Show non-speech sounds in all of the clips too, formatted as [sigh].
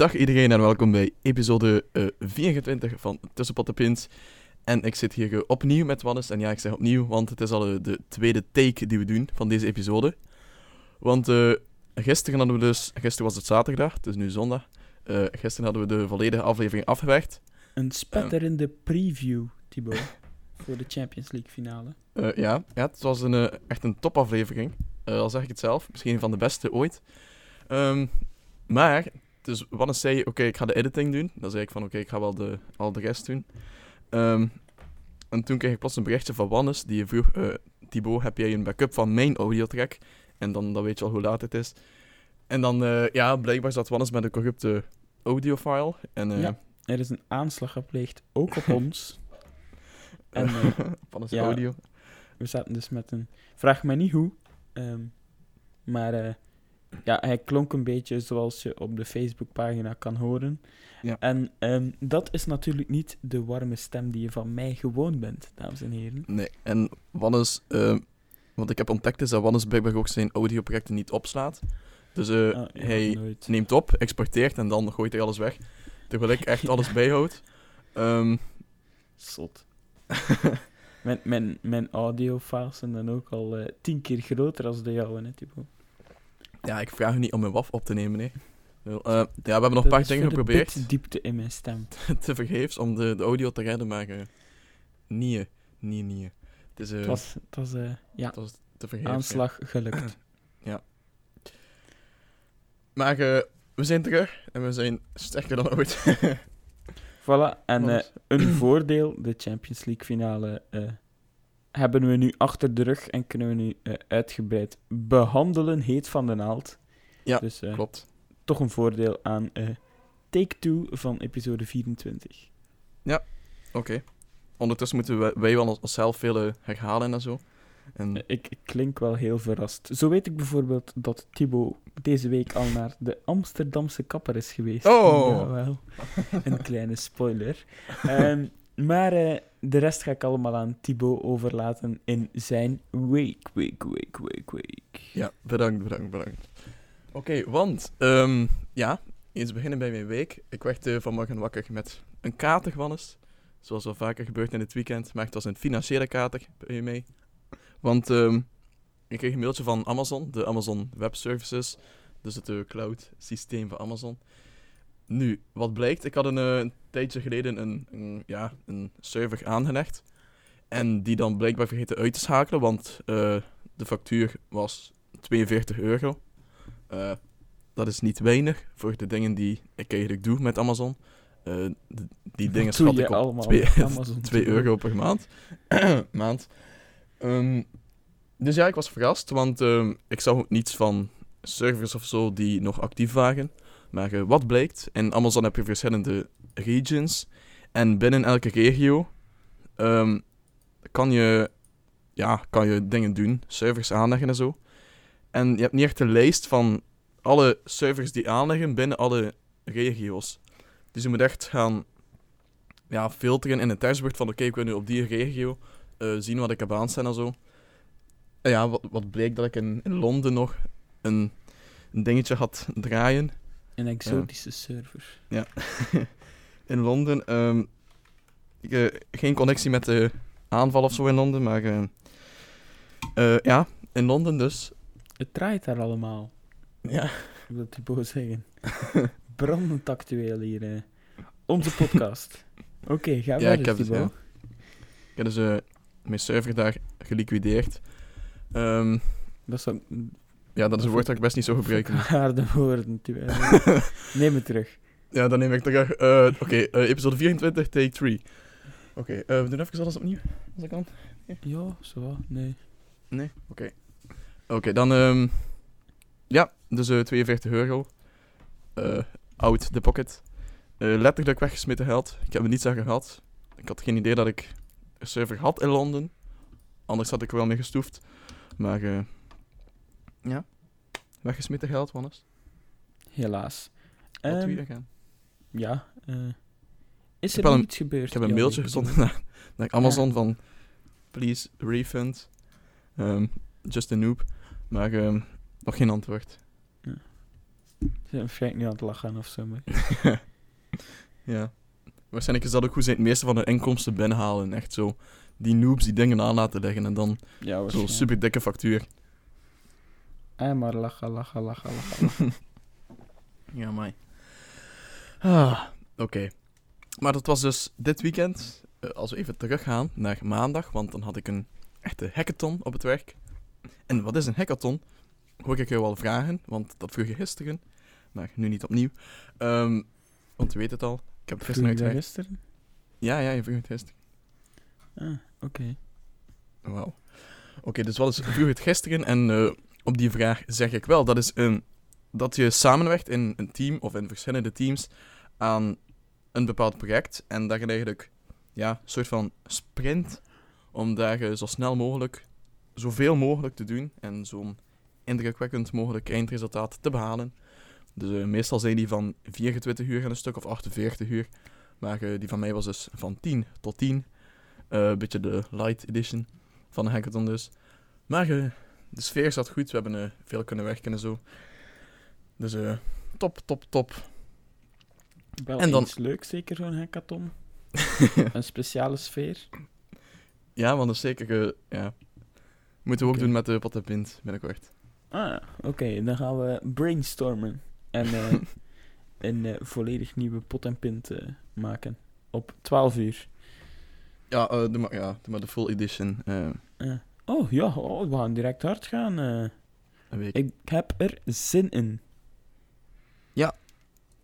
Dag iedereen en welkom bij episode eh, 24 van Tussenpot en Pint. En ik zit hier eh, opnieuw met Wannes. En ja, ik zeg opnieuw, want het is al eh, de tweede take die we doen van deze episode. Want eh, gisteren hadden we dus... Gisteren was het zaterdag, het is nu zondag. Eh, gisteren hadden we de volledige aflevering afgewerkt. Een spetterende preview, Thibaut, [laughs] voor de Champions League finale. Eh, ja, ja, het was een, eh, echt een topaflevering. Eh, al zeg ik het zelf. Misschien een van de beste ooit. Ehm, maar, dus Wannes zei, oké, ik ga de editing doen. Dan zei ik van, oké, ik ga wel de, al de rest doen. Ehm, en toen kreeg ik plots een berichtje van Wannes, die vroeg, eh Thibaut, heb jij een backup van mijn audiotrack? En dan, dan weet je al hoe laat het is. En dan, eh, ja, blijkbaar zat Wannes met een corrupte audiofile. En, eh Ja. Er is een aanslag gepleegd, ook op [laughs] ons. En [laughs] Wannes ja. audio. we zaten dus met een... Vraag mij niet hoe, ehm, maar eh, ja, hij klonk een beetje zoals je op de Facebookpagina kan horen. Ja. En ehm, dat is natuurlijk niet de warme stem die je van mij gewoon bent, dames en heren. Nee, en Wannes, eh, wat ik heb ontdekt is dat Wannes blijkbaar ook zijn audioprojecten niet opslaat. Dus eh, Ah, ja, hij nooit. neemt op, exporteert en dan gooit hij alles weg. Terwijl ik echt [laughs] alles bijhoud. Ehm, Zot. [laughs] Mijn, mijn, mijn audiofiles zijn dan ook al eh, tien keer groter als de jouwe, hè, Thibaut. Ja, ik vraag u niet om mijn WAF op te nemen, nee. Eh, ja, we hebben nog een paar dingen geprobeerd, De diepte in mijn stem. [laughs] te vergeefs, om de, de audio te redden, maar eh niet, eh, niet, niet. Het is, eh, Het was, het was eh, ja, het was te vergeefs. ja. aanslag gelukt. [clears throat] Maar eh, we zijn terug en we zijn sterker dan ooit. [laughs] Voilà, en eh, een voordeel, de Champions League finale, eh, hebben we nu achter de rug en kunnen we nu eh, uitgebreid behandelen, heet van de naald. Ja, dus eh, Klopt. toch een voordeel aan eh, Take 2 van episode 24. Oké. Ondertussen moeten wij, wij wel ons- onszelf veel herhalen en zo. En Ik, ik klink wel heel verrast. Zo weet ik bijvoorbeeld dat Thibaut deze week al naar de Amsterdamse kapper is geweest. Oh. Een kleine spoiler. Ehm, maar eh, de rest ga ik allemaal aan Thibaut overlaten in zijn week, week, week, week, week. ja, bedankt, bedankt, bedankt. Oké, want, ehm, ja, eens beginnen bij mijn week. Ik werd eh, vanmorgen wakker met een kater, Wannes. Zoals wel vaker gebeurt in het weekend. Maar het was een financiële kater bij mij. Want ehm, ik kreeg een mailtje van Amazon, de Amazon Web Services. Dus het eh, cloud systeem van Amazon. Nu, wat blijkt, ik had een tijdje geleden een, een, ja, een server aangelegd. En die dan blijkbaar vergeten uit te schakelen, want eh, de factuur was 42 euro. Eh, dat is niet weinig voor de dingen die ik eigenlijk doe met Amazon. Eh, die [laughs] dingen schat ik op allemaal 2 met [laughs] Amazon, 2 Thibaut? euro per maand. [clears throat] maand. Ehm, dus ja, ik was verrast, want ehm, ik zag ook niets van servers of zo die nog actief waren. Maar wat blijkt, in Amazon heb je verschillende regions. En binnen elke regio ehm, kan, je, ja, kan je dingen doen, servers aanleggen en zo. En je hebt niet echt een lijst van alle servers die aanleggen binnen alle regio's. Dus je moet echt gaan ja, filteren in het dashboard van oké, ik wil nu op die regio eh, zien wat ik heb aanstaan en zo. En ja, wat, wat bleek dat ik in, in Londen nog een, een dingetje had draaien. Een exotische server. Ja. [laughs] in Londen. ehm, ik, eh, geen connectie met de aanval of zo in Londen, maar eh, eh, ja, in Londen dus. Het draait daar allemaal, Ja. wil Thibaut zeggen. [laughs] Brandend actueel hier. eh. Onze podcast. [laughs] Oké, ga Ja, verder, ik heb het, Thibaut. Ik heb dus mijn server daar geliquideerd. Ehm, Dat zou ja, dat is een woord dat ik best niet zou gebruiken. [laughs] harde woorden. Neem het terug. Ja, dan neem ik terug. Eh, Oké, eh, episode 24, take 3. Oké, eh, we doen even alles opnieuw, als ik kan. Ja, zo. Nee. Nee? Oké. Oké, dan... ehm, ja, dus eh 42 euro. out the pocket. Letterlijk weggesmeten geld. Ik heb er niets aan gehad. Ik had geen idee dat ik een server had in Londen. Anders had ik er wel mee gestoefd. Maar eh, ja, weggesmeten geld, Wannes. Helaas. Wat Ehm, doe je gaan? Ja, eh, is er wel niets gebeurd? Ik heb een Ja, mailtje gezonden naar, naar Amazon van please refund. Ehm, just a noob. Maar ehm, nog geen antwoord. Ze zijn waarschijnlijk nu aan het lachen of zo. Maar... [laughs] ja. Waarschijnlijk is dat ook hoe ze het meeste van hun inkomsten binnenhalen. Echt zo die noobs die dingen aan laten leggen en dan Ja, zo'n super dikke factuur. Ah, maar lachen, lachen, lachen, lachen. lachen. [laughs] Ja, mij. Ah, oké. Maar dat was dus dit weekend. eh, als we even teruggaan naar maandag, want dan had ik een echte hackathon op het werk. En wat is een hackathon? Hoor ik jou al vragen, want dat vroeg je gisteren. Maar nu niet opnieuw. Ehm, want je weet het al. Ik heb het gisteren je uitgelegd. gisteren? Ja, ja, je vroeg het gisteren. Ah, oké. Wauw. Oké, dus wat is vroeg het gisteren? En eh, op die vraag zeg ik wel, dat is een, dat je samenwerkt in een team of in verschillende teams aan een bepaald project. En dat je eigenlijk ja, een soort van sprint om daar eh, zo snel mogelijk, zoveel mogelijk te doen en zo'n indrukwekkend mogelijk eindresultaat te behalen. Dus eh, meestal zijn die van 24 uur en een stuk of 48 uur. Maar eh, die van mij was dus van 10 tot 10. Eh, Een beetje de light edition van de hackathon dus. Maar de sfeer zat goed, we hebben veel kunnen werken en zo. Dus eh, top, top, top. Wel En dan- iets leuks, zeker zo'n hackathon. [laughs] een speciale sfeer. ja, want dat is zeker, eh, ja. Moeten we ook doen met de pot en pint binnenkort. Ah, oké. dan gaan we brainstormen. En eh, [laughs] een eh, volledig nieuwe pot en pint eh, maken. Op 12 uur. Ja, eh doe, maar, ja doe maar de full edition. eh, Eh, oh, ja. Oh, we gaan direct hard gaan. eh. een week. ik heb er zin in.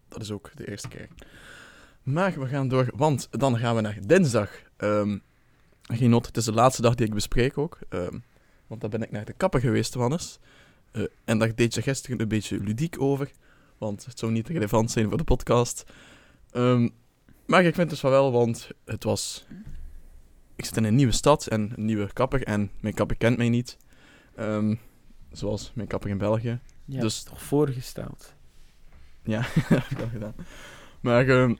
Dat is ook de eerste keer. Maar we gaan door, want dan gaan we naar dinsdag. Ehm geen not, het is de laatste dag die ik bespreek ook. ehm, want dan ben ik naar de kapper geweest, Wannes. Eh, en daar deed je gisteren een beetje ludiek over. Want het zou niet relevant zijn voor de podcast. Ehm, maar ik vind het wel wel, want het was... Ik zit in een nieuwe stad en een nieuwe kapper. En mijn kapper kent mij niet. Zoals mijn kapper in België. Dus- toch voorgesteld? Ja, [laughs] dat heb ik al gedaan. Maar ehm,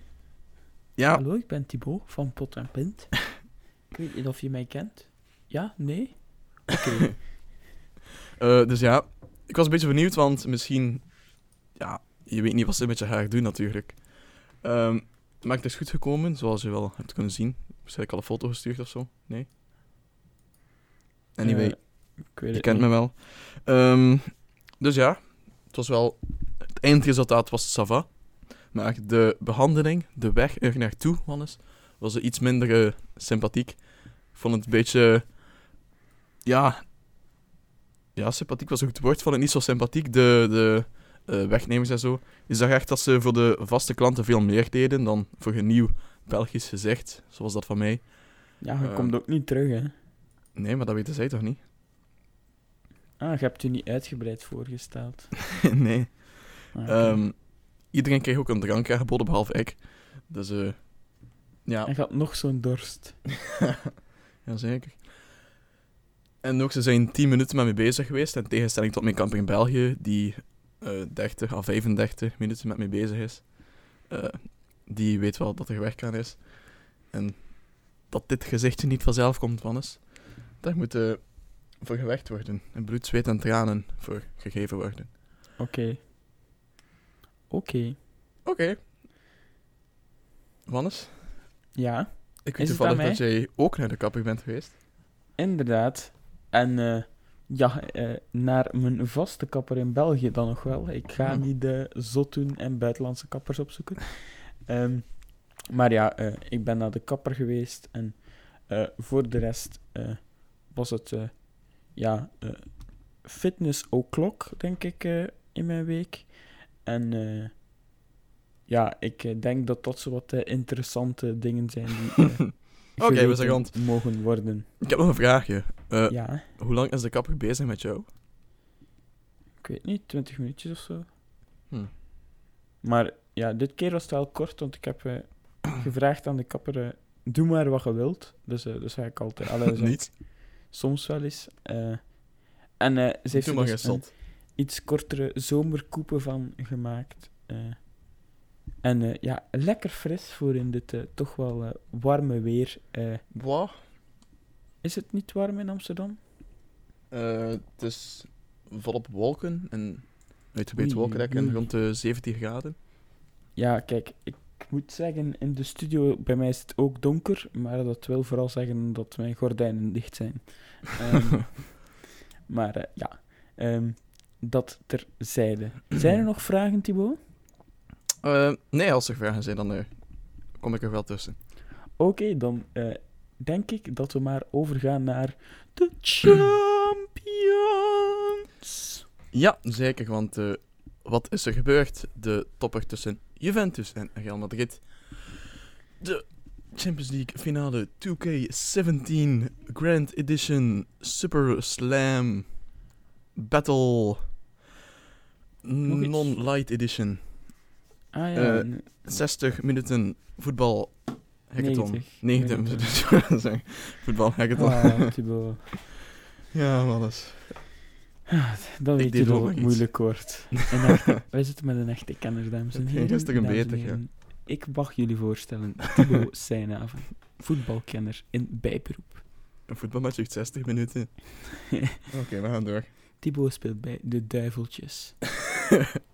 ja, Hallo, ik ben Thibaut van Pot en Pint. ik weet niet of je mij kent. Ja? Nee? Oké. [laughs] Eh, dus ja, ik was een beetje benieuwd, want misschien... Ja, je weet niet wat ze met je haar doen natuurlijk. Ehm, maar het is goed gekomen, zoals je wel hebt kunnen zien. Misschien heb ik al een foto gestuurd of zo. Nee? Anyway, Eh, ik weet je kent niet. me wel. Ehm, dus ja, het was wel... Het eindresultaat was sava. Maar de behandeling, de weg er naartoe, Wannes, was iets minder eh, sympathiek. Ik vond het een beetje... Ja... Ja, sympathiek was ook het woord. Ik vond het niet zo sympathiek, de, de eh, wegnemers en zo. Je zag echt dat ze voor de vaste klanten veel meer deden dan voor een nieuw Belgisch gezicht, zoals dat van mij. Ja, je Eh. komt ook niet terug, hè? Nee, maar dat weten zij toch niet? Ah, je hebt je niet uitgebreid voorgesteld. [laughs] nee. Ah. Ehm, iedereen kreeg ook een drank aangeboden, behalve ik. Dus eh ja, Hij had nog zo'n dorst. [laughs] zeker. En ook, ze zijn 10 minuten met me bezig geweest. In tegenstelling tot mijn kamper in België, die eh 30 à 35 minuten met me bezig is. Eh, die weet wel dat er werk aan is. En dat dit gezichtje niet vanzelf komt, Wannes. Daar moet eh, voor gewerkt worden. En bloed, zweet en tranen voor gegeven worden. Oké. Oké. Oké. Wannes? Ja, Ik weet toevallig dat jij ook naar de kapper bent geweest. inderdaad. En eh, ja, eh, naar mijn vaste kapper in België dan nog wel. Ik ga Hmm. niet de zot doen en buitenlandse kappers opzoeken. Ehm, maar ja, eh, ik ben naar de kapper geweest en voor de rest was het ja, fitness o'clock, denk ik, in mijn week. En eh, ja, ik eh, denk dat dat zo wat eh, interessante dingen zijn die [laughs] Oké, we zijn rond. mogen worden. Ik heb nog een vraagje. Ja, Hoe lang is de kapper bezig met jou? ik weet niet, 20 minuutjes of zo. Hm. Maar ja, dit keer was het wel kort, want ik heb [clears throat] gevraagd aan de kapper, doe maar wat je wilt. Dus, dus ga ik altijd, allee, [laughs] dus Niet. soms wel eens. en ze heeft Doe maar dus. Iets kortere zomerkoepen van gemaakt. eh. en eh, ja, lekker fris voor in dit eh, toch wel warme weer. Wow. is het niet warm in Amsterdam? Het is volop wolken en uitgebreid Oei, wolkendek en oei. rond de 17 graden. Ja, kijk, ik moet zeggen, in de studio bij mij is het ook donker, maar dat wil vooral zeggen dat mijn gordijnen dicht zijn. [laughs] Ehm, maar ja, ehm, dat terzijde. Zijn er nog vragen, Thibaut? Eh, nee, als er vragen zijn, dan eh, kom ik er wel tussen. Oké, dan eh, denk ik dat we maar overgaan naar de Champions. Ja, zeker, want wat is er gebeurd? De topper tussen Juventus en Real Madrid. De Champions League finale 2K17 Grand Edition Super Slam Battle? Non-Light Edition. Ah ja, Eh, n- 60 minuten voetbal hackathon. 90 90 minuten [laughs] zeg. voetbal hackathon. ah, Thibaut. [laughs] Ja, man, dat is... Dan weet je moeilijk wordt. Een [laughs] echte- wij zitten met een echte kenner, dames en heren. ging gisteren Dames en beter, ja. Ik mag jullie voorstellen, Thibaut Seijnaven, voetbalkenner in bijberoep. Een voetbalmatch duurt 60 minuten. Oké, we gaan door. Thibaut speelt bij de Duiveltjes. [laughs]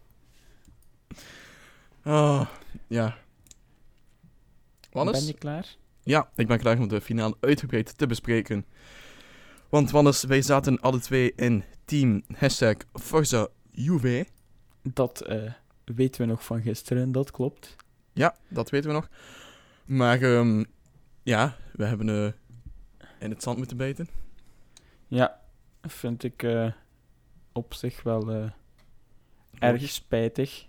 Oh, ja. Ben Wannes? je klaar? Ja, ik ben klaar om de finale uitgebreid te bespreken. Want Wannes, wij zaten alle twee in team hashtag Forza Juve. Dat eh, weten we nog van gisteren, dat klopt. Ja, dat weten we nog. Maar ehm, ja, we hebben eh, in het zand moeten bijten. Ja, vind ik eh, op zich wel erg spijtig.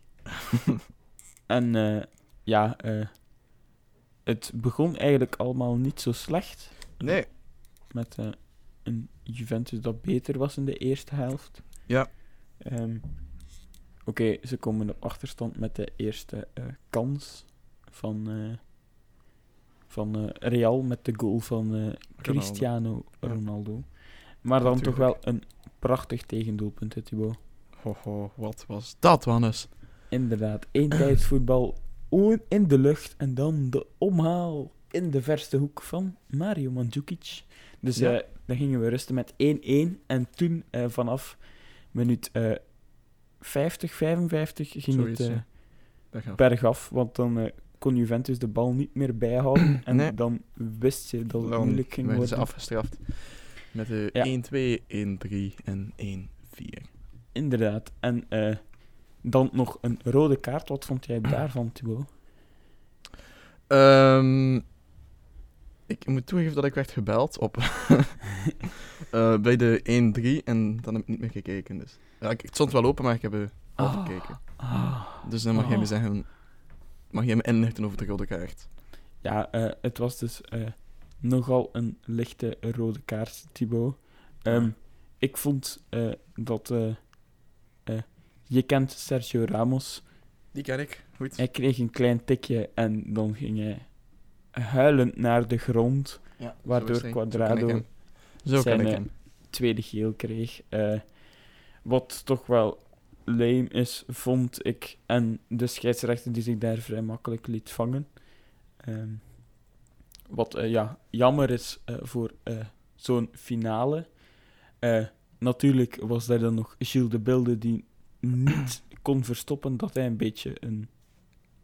[laughs] en eh, ja, eh, het begon eigenlijk allemaal niet zo slecht. Nee. Met eh, een Juventus dat beter was in de eerste helft. Ja. Ehm, Oké, ze komen op achterstand met de eerste eh, kans van, eh, van eh, Real met de goal van eh, Cristiano. Ronaldo. Maar dan toch wel een prachtig tegendoelpunt, hè, Thibaut. Hoho, wat was dat, Wannes? Inderdaad, o- [clears throat] in de lucht en dan de omhaal in de verste hoek van Mario Mandzukic. Dus Ja. eh, dan gingen we rusten met 1-1 en toen eh, vanaf minuut eh 50, 55 ging Zoiets, het eh, bergaf, want dan eh, kon Juventus de bal niet meer bijhouden [clears throat] en Nee. dan wist je dat het Dan moeilijk ging werden ze worden. afgestraft. Met de Ja. 1-2, 1-3 en 1-4. Inderdaad. En eh, dan nog een rode kaart. Wat vond jij [clears throat] daarvan, Thibaut? Ehm, ik moet toegeven dat ik werd gebeld op [laughs] eh, bij de 1-3 en dan heb ik niet meer gekeken. Dus. Ja, ik, het stond wel open, maar ik heb er al Ah. gekeken. Ah. Dus dan mag jij me Ah. zeggen, mag jij me inlichten over de rode kaart? Ja, eh, het was dus eh, nogal een lichte rode kaart, Thibaut. Ehm. Ik vond eh, dat... eh, je kent Sergio Ramos. Die ken ik, goed. Hij kreeg een klein tikje en dan ging hij huilend naar de grond. ja, waardoor zo. Zo Quadrado. Zo zijn, eh, tweede geel kreeg. Eh, wat toch wel lame is, vond ik. En de scheidsrechter die zich daar vrij makkelijk liet vangen. Ehm, wat ja, jammer is voor zo'n finale. Natuurlijk was daar dan nog Gilles de Bilde die niet [clears throat] kon verstoppen dat hij een beetje een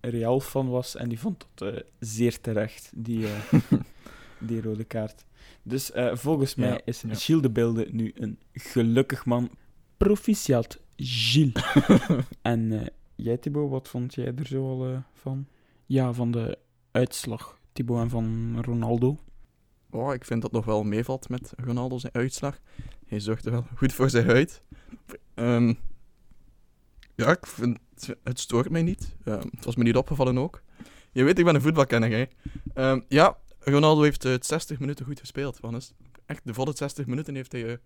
Real fan was. En die vond dat eh, zeer terecht, die, eh, [laughs] die rode kaart. Dus eh, volgens Ja, mij is ja. Gilles de Bilde nu een gelukkig man. Proficiat, Gilles. [laughs] en eh, jij, Thibaut, wat vond jij er zo al van? Ja, van de uitslag, Thibaut, en van Ronaldo. Oh, ik vind dat nog wel meevalt met Ronaldo zijn uitslag. Hij zorgde wel goed voor zijn huid. Ehm, ja, ik vind, het stoort mij niet. Ehm, het was me niet opgevallen ook. Je weet, ik ben een voetbalkenner, hè. Ehm, ja, Ronaldo heeft eh, 60 minuten goed gespeeld. Wannes. Echt, de volle 60 minuten heeft hij eh,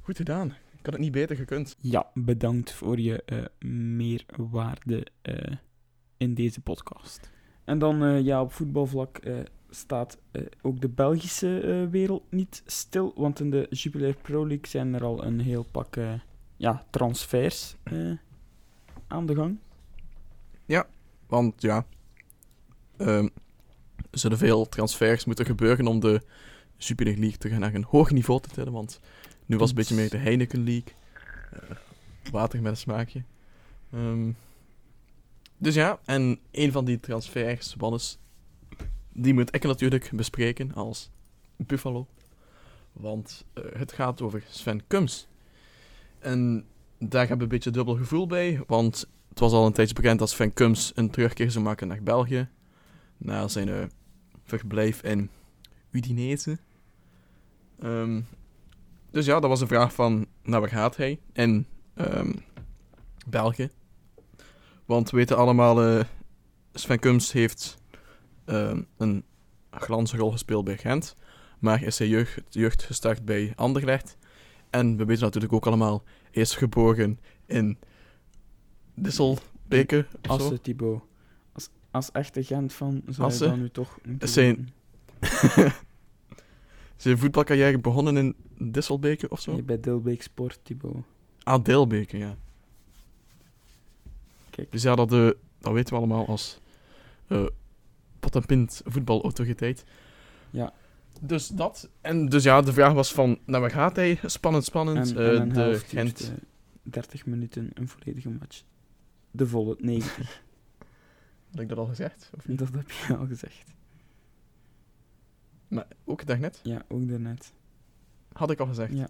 goed gedaan. Ik had het niet beter gekund. Ja, bedankt voor je eh, meerwaarde eh, in deze podcast. En dan, ja, op voetbalvlak staat eh, ook de Belgische eh, wereld niet stil, want in de Jupiler Pro League zijn er al een heel pak eh, ja, transfers aan de gang. Want ja, ehm, er zullen veel transfers moeten gebeuren om de Super League te gaan naar een hoog niveau te tillen. Want nu was het een beetje meer de Heineken League. Water met een smaakje. Ehm, dus ja, en een van die transfers, Wannes, die moet ik natuurlijk bespreken als Buffalo. Want eh, het gaat over Sven Kums. En daar heb ik een beetje dubbel gevoel bij, want het was al een tijdje bekend dat Sven Kums een terugkeer zou maken naar België. Na zijn eh, verblijf in Udinese. Ehm, dus ja, dat was een vraag van, naar waar gaat hij? In ehm, België. Want we weten allemaal, eh, Sven Kums heeft ehm, een glansrol gespeeld bij Gent. Maar is zijn jeugd, jeugd gestart bij Anderlecht. En we weten natuurlijk ook allemaal, hij is geboren in Disselbeke of zo. Asse, Thibaut. Als, als echte Gent van zou Asse? je dan nu toch Zijn-. [laughs] Zijn voetbalcarrière begonnen in Disselbeke of zo? Nee, bij Dilbeek Sport, Thibaut. Ah, Deelbeke, ja. Kijk. Dus ja, dat, eh, dat weten we allemaal als eh pot en pint voetbalautoriteit. Ja. Dus dat. En dus ja, de vraag was van, naar waar gaat hij? Spannend, spannend. En, Eh, en de Gent... duurt, eh, 30 minuten een volledige match. De volle 90. [laughs] Had ik dat al gezegd? Of niet? dat heb je al gezegd. Maar ook daarnet? Ja, ook daarnet. Had ik al gezegd? Ja.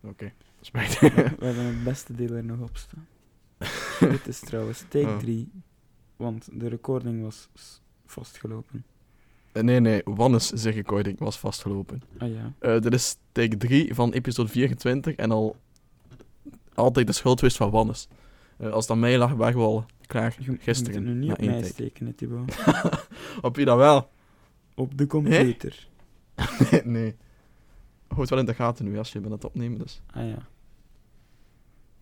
Oké, [laughs] spijt. We hebben het beste deel er nog op staan. [laughs] Dit is trouwens take Oh. 3, want de recording was vastgelopen. Eh, nee, nee, Wannes, zeg ik ooit, ik was vastgelopen. Ah ja. Eh, dit is take 3 van episode 24 en al altijd de schuld geweest van Wannes. Eh, als aan mij lag, waren we al klaar Je, je moet gisteren. nu niet op mij steken, Thibaut. [laughs] Op wie dan wel? Op de computer. [laughs] nee, nee. Houd wel in de gaten nu als je bent aan het opnemen, dus. Ah ja.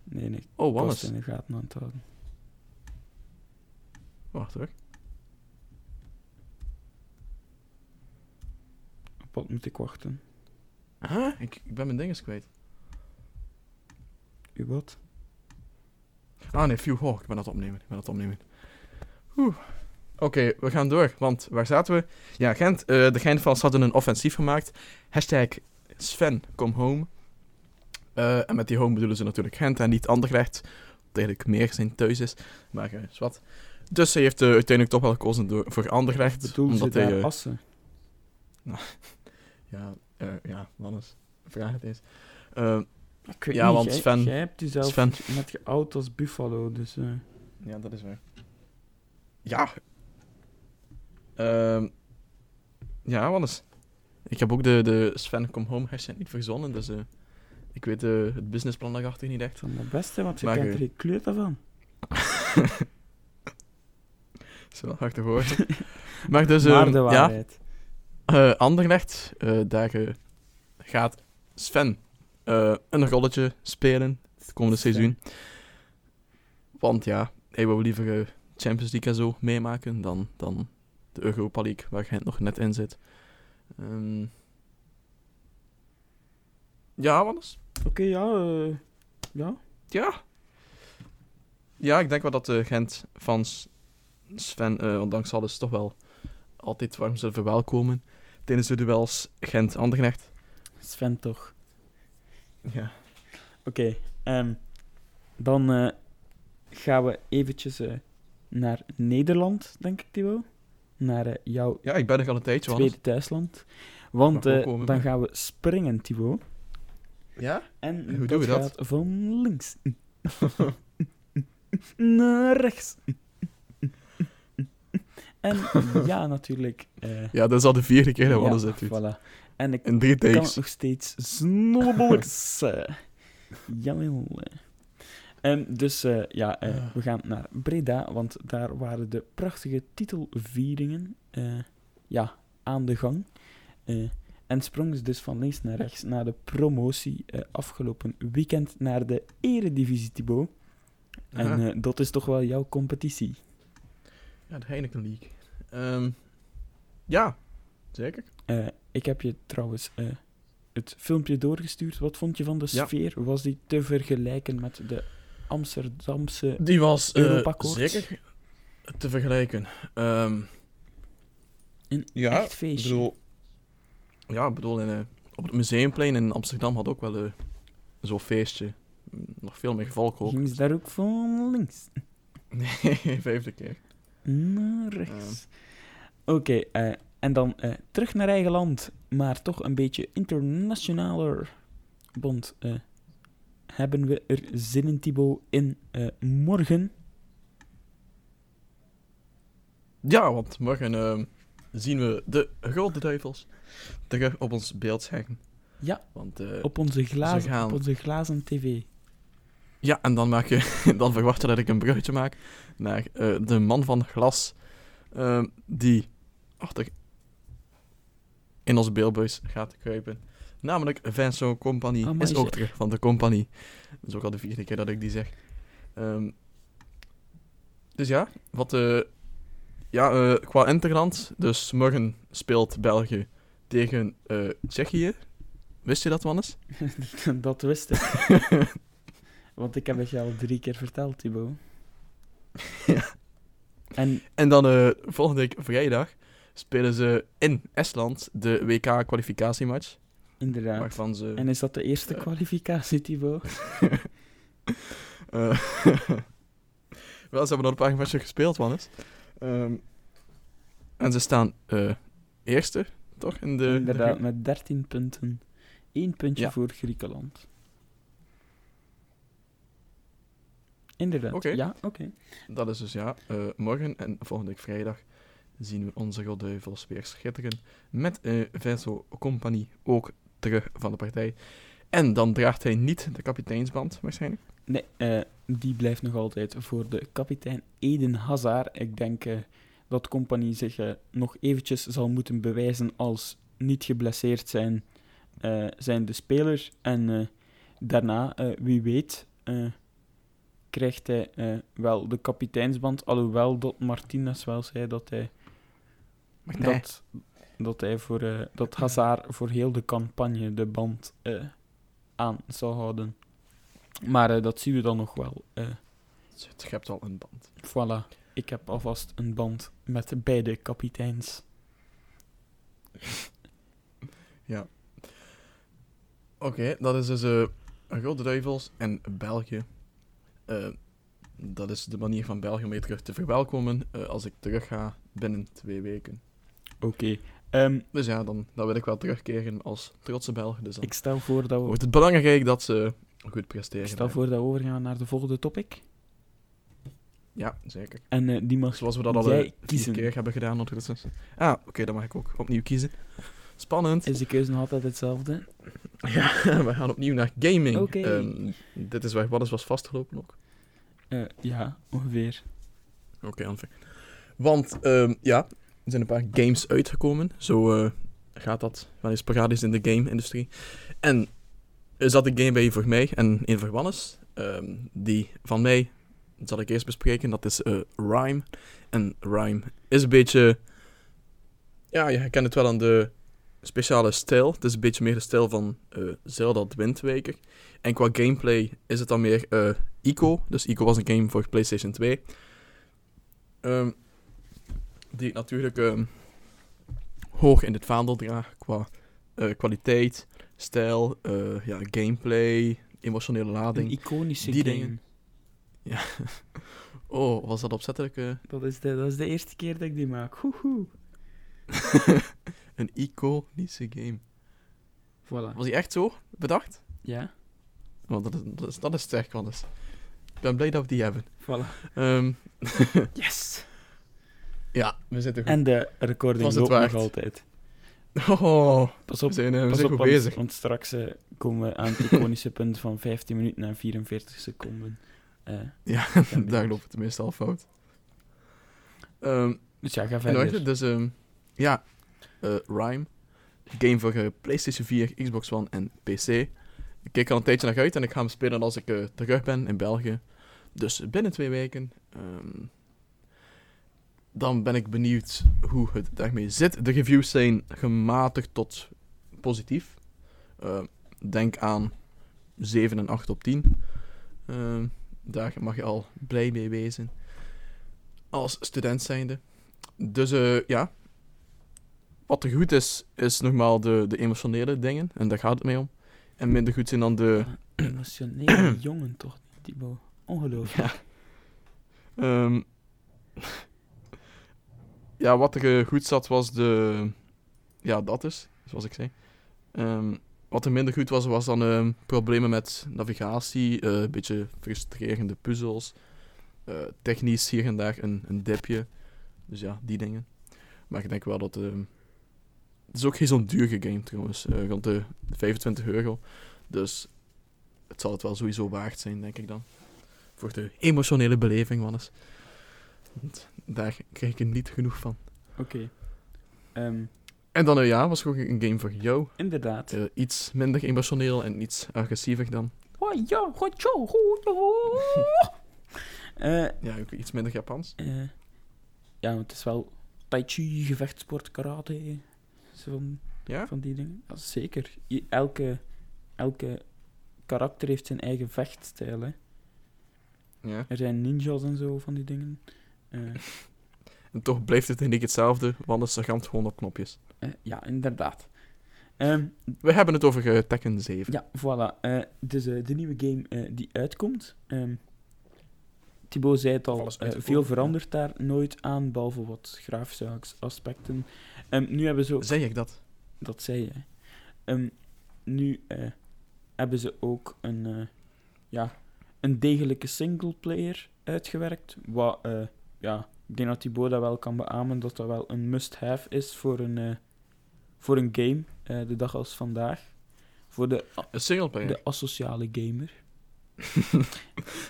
Nee, nee. Oh, Wannes. in de gaten aan het houden. Wacht hoor. Wat moet ik wachten? Huh? Ik, ik ben mijn dinges kwijt. U wat? Ah nee, phew, oh, ik ben het opnemen. Ik ben het opnemen. Oeh. Oké, we gaan door, want waar zaten we? Ja, Gent, eh, de Gentvals hadden een offensief gemaakt. Hashtag Sven, come home. Eh, en met die home bedoelen ze natuurlijk Gent en niet Anderlecht. Wat eigenlijk meer zijn thuis is. Maar is wat. Dus hij heeft uiteindelijk toch wel gekozen door, voor Anderlecht. Bedoel ze omdat daar hij, eh, assen? [laughs] ja, eh, ja, Wannes, vraag het eens. Eh, Ik weet ja, niet, want jij, Sven- jij hebt jezelf Sven- net geout als Buffalo, dus... eh, Ja, dat is waar. Ja. Ehm ja, Wannes. Ik heb ook de, de Sven Come Home hashtag niet verzonnen, dus ik weet het businessplan daarachter niet echt. van het beste, want je Maar kent er geen kleur van. is wel hard te horen. [laughs] maar dus, maar ehm, de ja, eh Anderlecht, eh, daar eh, gaat Sven een rolletje spelen het komende Sven. seizoen. Want ja, hij wil liever Champions League en zo meemaken dan, dan de Europa League, waar Gent nog net in zit. Ehm, ja, Wannes? Oké, ja, ja. Ja. Ja, ik denk wel dat de Gent van S- Sven, ondanks alles, toch wel altijd warm zullen verwelkomen tijdens de duels Gent-Anderlecht. Sven toch. Ja. Oké, ehm, dan eh, gaan we eventjes eh, naar Nederland, denk ik, Thibaut. Naar eh, jouw ja, ik ben er al een tijdje, tweede thuisland. Want dan gaan we springen, Thibaut. Ja? En Hoe doen we dat? gaat van links [laughs] naar rechts. [laughs] En ja, natuurlijk. Eh, Ja, dat is al de vierde keer dat dit doet. voilà. En ik In drie kan het nog steeds snowboarders. [laughs] eh. Jawel. eh. Ehm, dus eh, ja, Ah. we gaan naar Breda, want daar waren de prachtige titelvieringen eh, ja, aan de gang. Eh, En sprong ze dus van links naar rechts na de promotie eh, afgelopen weekend naar de Eredivisie, Thibaut. En eh, dat is toch wel jouw competitie. Ja, de Heineken League. Ehm, ja, zeker. Eh, ik heb je trouwens eh, het filmpje doorgestuurd. Wat vond je van de Ja. sfeer? Was die te vergelijken met de Amsterdamse... Die was eh, zeker te vergelijken. Ehm, Een ja, echt ik feestje? bedoel, ja, ik bedoel, in, eh, op het Museumplein in Amsterdam had ook wel zo'n feestje. Nog veel meer volk ook. Ging ze daar ook van links [laughs] Nee, vijfde keer. naar rechts? Oké, eh, en dan eh, terug naar eigen land, maar toch een beetje internationaler. Want eh, hebben we er zin in, Thibaut, in morgen? Ja, want morgen ehm, zien we de Grote Duivels terug op ons beeldscherm. Ja. Want, Op onze glazen, gaan- op onze glazen tv. Ja, en dan, maak je, [laughs] dan verwacht je dat ik een bruggetje maak naar de man van glas, ehm, die achter in ons beeldbuis gaat kruipen. Namelijk Vincent Company Amai, is ook terug van de Company. Dat is ook al de vierde keer dat ik die zeg. Ehm, dus ja, wat eh, ja, eh, qua Interland. Dus morgen speelt België tegen eh, Tsjechië. Wist je dat, Wannes? [laughs] dat wist ik. [laughs] Want ik heb het je al drie keer verteld, Thibaut. Ja. En En dan eh, volgende week vrijdag spelen ze in Estland de WK-kwalificatiematch. inderdaad. Waarvan ze... En is dat de eerste Eh. kwalificatie, Thibaut? [laughs] eh, [laughs] wel, ze hebben nog een paar matchen gespeeld, Wannes. Ehm, en ze staan eh, eerste, toch? In de, Inderdaad, de- met 13 punten. Eén puntje Ja. voor Griekenland. Inderdaad. Oké. Ja, oké. Dat is dus ja, morgen en volgende week vrijdag zien we onze Godduivels weer schitteren. Met eh Vincent Company ook terug van de partij. En dan draagt hij niet de kapiteinsband, waarschijnlijk. Nee, eh, die blijft nog altijd voor de kapitein Eden Hazard. Ik denk eh, dat Compagnie zich nog eventjes zal moeten bewijzen als niet geblesseerd zijn, zijn de spelers. En daarna, wie weet, krijgt hij wel de kapiteinsband. Alhoewel dat Martinez wel zei dat hij, Maar nee. dat, dat hij voor eh, dat Hazard voor heel de campagne de band eh, aan zou houden. Maar eh, dat zien we dan nog wel. Je hebt al een band. voilà, ik heb alvast een band met beide kapiteins. [laughs] Oké, dat is dus eh Rode Duivels en België. Dat is de manier van België om je terug te verwelkomen als ik terug ga binnen twee weken. Oké, ehm, Dus ja, dan, dan wil ik wel terugkeren als trotse Belg. Dus ik stel voor dat we, wordt het belangrijk dat ze goed presteren. ik stel voor dat we overgaan naar de volgende topic. Ja, zeker. En eh, die mag Zoals we dat al jij eh, keer hebben gedaan ondertussen. Ah, oké, dan mag ik ook opnieuw kiezen. Spannend. Is de keuze nog altijd hetzelfde? [laughs] Ja, we gaan opnieuw naar gaming. Oké. Ehm, dit is waar Waddes was vastgelopen ook. Eh, ja, ongeveer. Oké, okay, Want ehm, ja, er zijn een paar games uitgekomen. Zo eh, gaat dat wel eens sporadisch in de game-industrie. En er zat een game bij voor mij en een voor Wannes. Ehm, die van mij zal ik eerst bespreken. Dat is eh, Rhyme. En Rhyme is een beetje... Ja, je herkent het wel aan de speciale stijl. Het is een beetje meer de stijl van eh Zelda Wind Waker. En qua gameplay is het dan meer eh Ico. Dus Ico was een game voor PlayStation 2. Ehm, die ik natuurlijk ehm, hoog in het vaandel draag qua eh, kwaliteit, stijl, eh, ja, gameplay, emotionele Een lading. iconische die game. dingen. [laughs] Oh, was dat opzettelijk? eh, Dat is, de, dat is de eerste keer dat ik die maak. Hoehoe. [laughs] een iconische game. Voilà. Was die echt zo bedacht? Ja, Want dat is, dat is, dat is. Ik ben blij dat we die hebben. voilà. Ehm, [laughs] Yes! Ja, we zitten goed. En de recording loopt nog waard? altijd. Oh, Pas we op, zijn, eh, we pas zijn op goed want, bezig. want straks eh, komen we aan het iconische [laughs] punt van 15 minuten en 44 seconden. Eh, Ja, [laughs] daar loopt het meestal fout. Ehm dus ja, ga verder. dus ehm, ja, Rhyme. game voor PlayStation 4, Xbox One en PC. Ik kijk al een tijdje naar uit en ik ga hem spelen als ik terug ben in België. Dus binnen twee weken. Ehm, dan ben ik benieuwd hoe het daarmee zit. De reviews zijn gematigd tot positief. Eh, denk aan 7 en 8 op 10. Ehm, daar mag je al blij mee wezen. Als student zijnde. Dus eh, ja. Wat er goed is, is nogmaals de, de emotionele dingen. En daar gaat het mee om. En minder goed zijn dan de... Emotionele [clears throat] jongen toch, Thibaut? Ongelooflijk. Ja. Ehm, ja, wat er eh, goed zat was de... Ja, dat is, zoals ik zei. Ehm, wat er minder goed was, was dan ehm, problemen met navigatie, eh, een beetje frustrerende puzzels, eh, technisch hier en daar een, een dipje. Dus ja, die dingen. Maar ik denk wel dat... ehm, het is ook geen zo'n duur game trouwens, rond de 25 euro. Dus het zal het wel sowieso waard zijn, denk ik dan. Voor de emotionele beleving, Wannes. Want daar krijg ik er niet genoeg van. Oké. Ehm, En dan, eh, ja, was ook een game voor jou. inderdaad. Eh, iets minder emotioneel en iets agressiever dan. Oh ja, goed zo. [laughs] Eh, Ja, ook iets minder Japans. ja, want het is wel tai chi, gevechtsport, karate. Zo van, Ja? van die dingen. Ja, zeker. Elke, elke karakter heeft zijn eigen vechtstijl. Hè. Ja. Er zijn ninjas en zo van die dingen. [laughs] En toch blijft het niet hetzelfde, want het sergeant gewoon op knopjes. eh, ja, inderdaad. Ehm, We hebben het over eh, Tekken 7. Ja, voilà. Eh, dus de nieuwe game die uitkomt. Ehm Thibaut zei het al, veel verandert daar nooit aan, behalve wat grafische as- aspecten. Ehm, nu hebben ze ook... Zeg ik dat? Dat zei je. Nu hebben ze ook een, ja, een degelijke singleplayer uitgewerkt. Wat, ja, ik denk dat Thibaut dat wel kan beamen, dat dat wel een must-have is voor een, eh, voor een game, eh, de dag als vandaag. Voor de, singleplayer. de asociale gamer.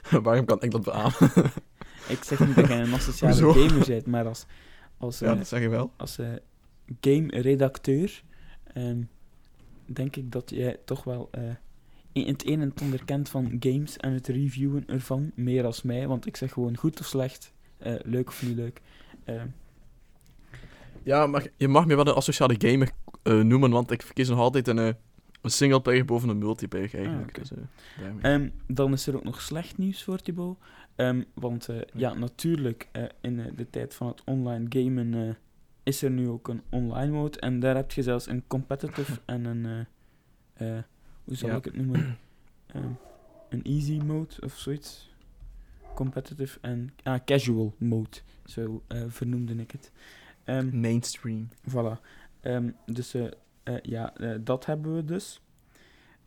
[laughs] Waarom kan ik dat beamen? [laughs] Ik zeg niet dat jij een [laughs] asociale gamer bent, maar als, als, ja, eh, dat zeg je wel. als game-redacteur ehm, denk ik dat jij toch wel in het een en het ander kent van games en het reviewen ervan, meer als mij, want ik zeg gewoon goed of slecht, leuk of niet leuk. Ehm, Ja, maar je mag me wel een asociale gamer eh, noemen, want ik verkies nog altijd een, eh, een singleplayer boven een multiplayer eigenlijk. oké. Dus, eh. Ehm, dan is er ook nog slecht nieuws voor Thibaut. Ehm, want eh, ja, natuurlijk, eh, in eh, de tijd van het online gamen eh, is er nu ook een online mode. En daar heb je zelfs een competitive [laughs] en een, eh, eh, hoe zal Ja. ik het noemen? Ehm, een easy mode of zoiets. Competitive en ah, casual mode, zo eh, vernoemde ik het. Ehm, Mainstream. Voilà. Ehm, dus eh, eh, ja, dat hebben we dus.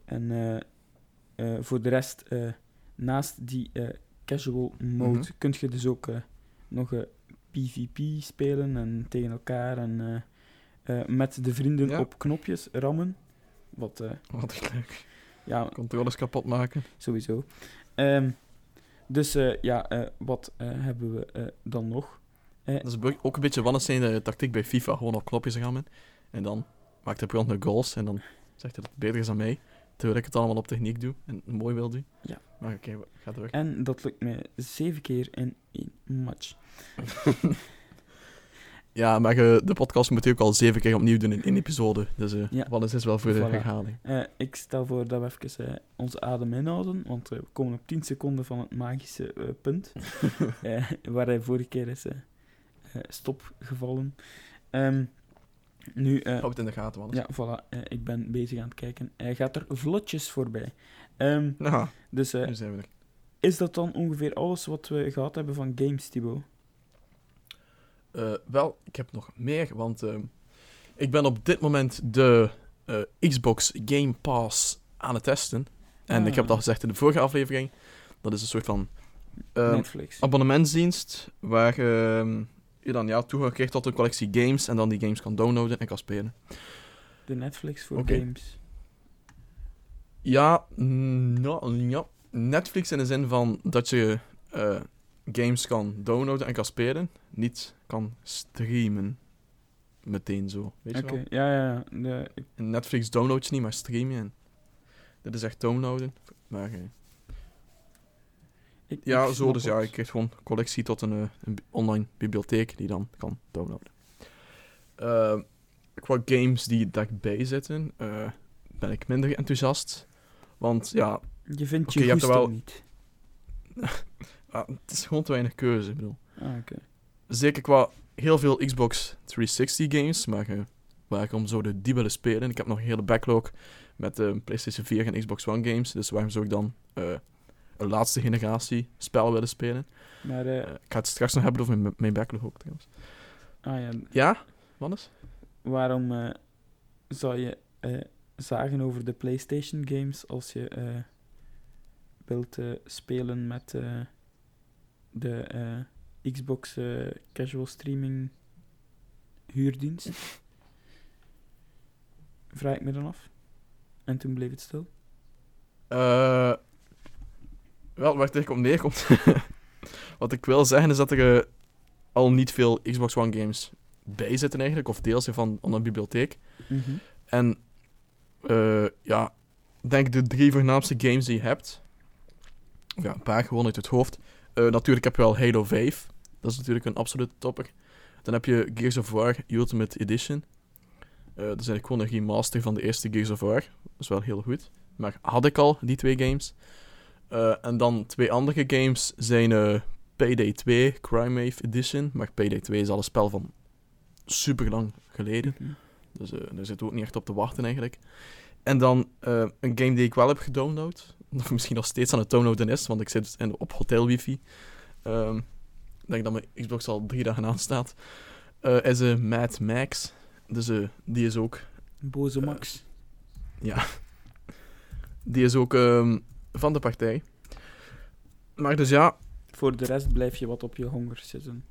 En voor de rest, naast die casual mode, Mhm. kun je dus ook nog PvP spelen en tegen elkaar en met de vrienden Ja. op knopjes rammen. Wat, Wat leuk. ja, Controllers kapot maken. sowieso. Ehm, dus eh, ja, eh, wat eh, hebben we dan nog? Dat is ook een beetje wannes zijn de tactiek bij FIFA. Gewoon op knopjes rammen. En dan maakt de brand nog goals. En dan zegt hij dat het beter is dan mij. Terwijl ik het allemaal op techniek doe. En mooi wil doen. Ja. Maar oké, ga door. En dat lukt mij zeven keer in één match. [laughs] Ja, maar de podcast moet je ook al zeven keer opnieuw doen in één episode. Dus eh Ja. Wannes is wel voor de Voilà. herhaling. Eh, ik stel voor dat we even eh, onze adem inhouden, want we komen op 10 seconden van het magische punt, [laughs] waar hij vorige keer is stopgevallen. Ehm, nu, Hou het in de gaten, Wannes. ja, voilà, ik ben bezig aan het kijken. Hij gaat er vlotjes voorbij. Ehm, Nou, dus nu zijn we er. is dat dan ongeveer alles wat we gehad hebben van games, Thibaut? Eh, wel, ik heb nog meer, want ehm, ik ben op dit moment de eh, Xbox Game Pass aan het testen. En ik heb het al Ah. gezegd in de vorige aflevering. Dat is een soort van ehm, Netflix. abonnementsdienst waar ehm, je dan ja, toegang krijgt tot een collectie games en dan die games kan downloaden en kan spelen. De Netflix voor games. Ja, ja, ja, Netflix in de zin van dat je eh, games kan downloaden en kan spelen, niet kan streamen. meteen zo. Weet je Oké, wel? ja, ja. ja. Ik- Netflix download je niet, maar stream je. En dit is echt downloaden. Maar eh, ik- ja, ik zo dus ja, je krijgt gewoon collectie tot een, eh, een online bibliotheek die dan kan downloaden. Eh, qua games die daarbij zitten, eh, ben ik minder enthousiast. Want ja, Je vindt je je hebt er wel- niet. [laughs] ah, het is gewoon te weinig keuze. Ik bedoel. Ah, oké. Zeker qua heel veel Xbox 360 games, maar eh, waarom zouden die willen spelen? Ik heb nog een hele backlog met eh, PlayStation 4 en Xbox One games, dus waarom zou ik dan eh, een laatste generatie spel willen spelen? Maar, eh, ik ga het straks nog hebben over mijn, mijn backlog ook trouwens. ah ja, Ja? Wannes? waarom zou je zagen over de PlayStation games als je wilt spelen met de eh, Xbox eh, Casual Streaming huurdienst? Vraag ik me dan af. En toen bleef het stil. Eh, wel, waar het eigenlijk op neerkomt. [laughs] Wat ik wil zeggen is dat er al niet veel Xbox One games bij zitten eigenlijk, of deels van een bibliotheek. En eh, ja, denk de drie voornaamste games die je hebt. Of ja, een paar gewoon uit het hoofd. Eh, natuurlijk heb je wel Halo 5. Dat is natuurlijk een absolute topper. Dan heb je Gears of War Ultimate Edition. Eh dat is eigenlijk gewoon een remaster van de eerste Gears of War. Dat is wel heel goed. Maar had ik al, die twee games. Eh, en dan twee andere games zijn Payday 2 Crime Wave Edition. Maar Payday 2 is al een spel van super lang geleden. Mhm. Dus daar zit ook niet echt op te wachten eigenlijk. En dan eh, een game die ik wel heb gedownload. Of misschien nog steeds aan het downloaden is, want ik zit in, op hotel wifi. Ehm, ik denk dat mijn Xbox al drie dagen aanstaat. Eh is een Mad Max. Dus eh, die is ook... Boze Max. Ja. Die is ook ehm, van de partij. Maar dus ja... Voor de rest blijf je wat op je honger zitten.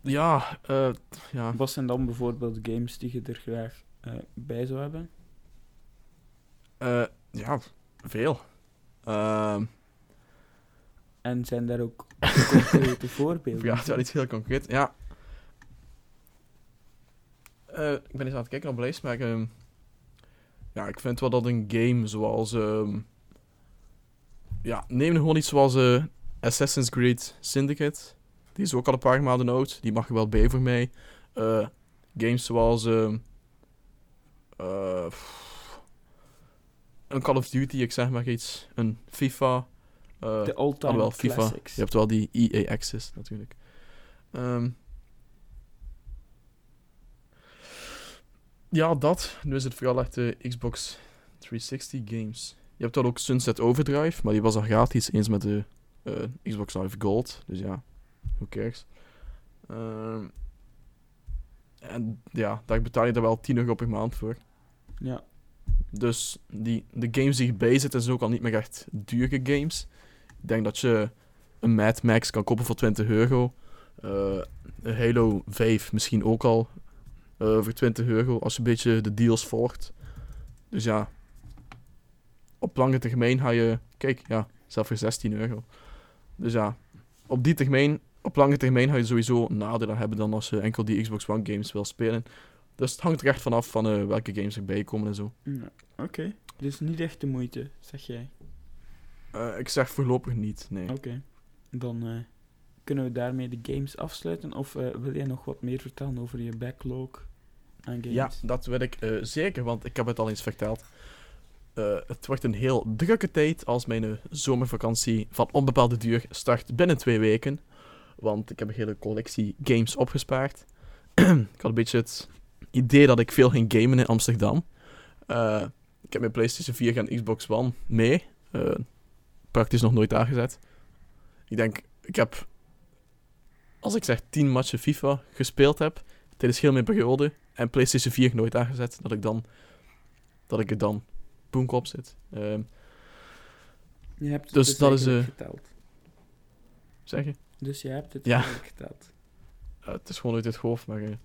Ja, eh, ja. Wat zijn dan bijvoorbeeld games die je er graag eh, bij zou hebben? Eh, ja, veel. Ehm, En zijn daar ook [laughs] concrete voorbeelden? Ja, het is wel iets heel concreet. Ja. Eh, ik ben eens aan het kijken op de lijst, maar ehm, ja, ik vind wel dat een game zoals... ehm, ja, neem gewoon iets zoals eh, Assassin's Creed Syndicate. Die is ook al een paar maanden oud. Die mag er wel bij voor mij. Games zoals... eh, een Call of Duty, ik zeg maar iets. Een FIFA. eh, De FIFA. classics. je hebt wel die EA Access natuurlijk. Ehm, ja, dat. Nu is het vooral echt de Xbox 360 games. Je hebt dan ook Sunset Overdrive, maar die was al gratis eens met de eh, Xbox Live Gold. Dus ja, who cares. Ehm, en ja, daar betaal je er wel 10 euro per maand voor. Ja. Dus die, de games die erbij zitten zijn ook al niet meer echt dure games. Ik denk dat je een Mad Max kan kopen voor 20 euro. Eh, een Halo 5 misschien ook al eh, voor 20 euro als je een beetje de deals volgt. Dus ja, op lange termijn ga je, kijk, ja, zelfs voor 16 euro. Dus ja, op die termijn, op lange termijn ga je sowieso nadelen hebben dan als je enkel die Xbox One games wil spelen. Dus het hangt er echt vanaf van eh, welke games erbij komen en zo. Ja, Oké. Dus niet echt de moeite, zeg jij. Eh, ik zeg voorlopig niet, nee. Oké. Dan eh, kunnen we daarmee de games afsluiten. Of wil jij nog wat meer vertellen over je backlog aan games? Ja, dat wil ik zeker, want ik heb het al eens verteld. Het wordt een heel drukke tijd als mijn zomervakantie van onbepaalde duur start binnen twee weken. Want ik heb een hele collectie games opgespaard. [clears throat] ik had een beetje het idee dat ik veel ging gamen in Amsterdam. Eh, ik heb mijn PlayStation 4 en Xbox One mee. Eh, praktisch nog nooit aangezet. Ik denk, ik heb, als ik zeg 10 matchen FIFA gespeeld heb tijdens heel mijn periode en PlayStation 4 nooit aangezet, dat ik dan dat ik er dan boenk op zit. Ehm, Je hebt het Dus dus, dat is, eh, geteld. zeg je? Dus je hebt het Ja. geteld. Het is gewoon uit het hoofd, maar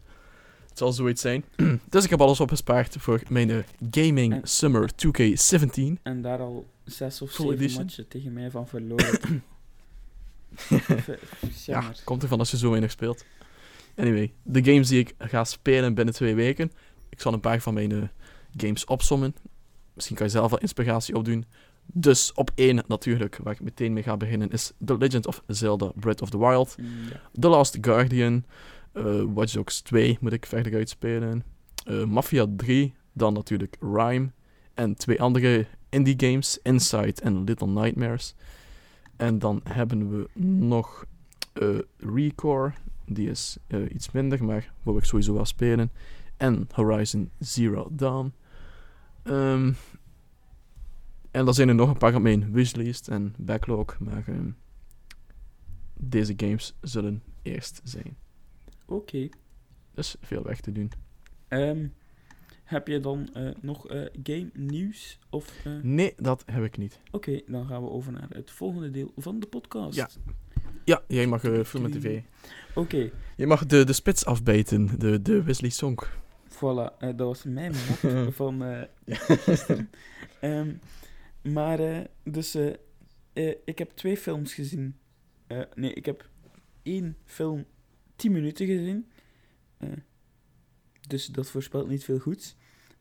het zal zoiets zijn. [clears throat] dus ik heb alles opgespaard voor mijn eh, Gaming En- Summer 2K17. En daar al zes of Full zeven edition? matchen tegen mij van verloren. [clears throat] Ver- Ja, komt ervan als je zo weinig speelt. Anyway, de games die ik ga spelen binnen twee weken. Ik zal een paar van mijn eh, games opsommen. Misschien kan je zelf wel inspiratie opdoen. Dus op één natuurlijk, waar ik meteen mee ga beginnen, is The Legend of Zelda Breath of the Wild. Mm, ja. The Last Guardian. Eh Watch Dogs 2 moet ik verder uitspelen. eh Mafia 3. Dan natuurlijk Rime. En twee andere indie games. Inside en Little Nightmares. En dan hebben we nog eh Recore. Die is iets minder, maar wil ik sowieso wel spelen. En Horizon Zero Dawn. Ehm, en dan zijn er nog een paar op mijn wishlist en backlog. Maar ehm, deze games zullen eerst zijn. Oké. Dus veel weg te doen. Ehm, heb je dan eh, nog eh, game nieuws? Of, eh, Nee, dat heb ik niet. Oké, dan gaan we over naar het volgende deel van de podcast. Ja. Ja, jij mag eh film en tv. Oké, Je mag de, de spits afbijten, de, de Wesley Song. voilà. dat was mijn mot [laughs] van gisteren. Ehm, maar, dus, ik heb twee films gezien. Nee, ik heb één film 10 minuten gezien. Eh, dus dat voorspelt niet veel goeds.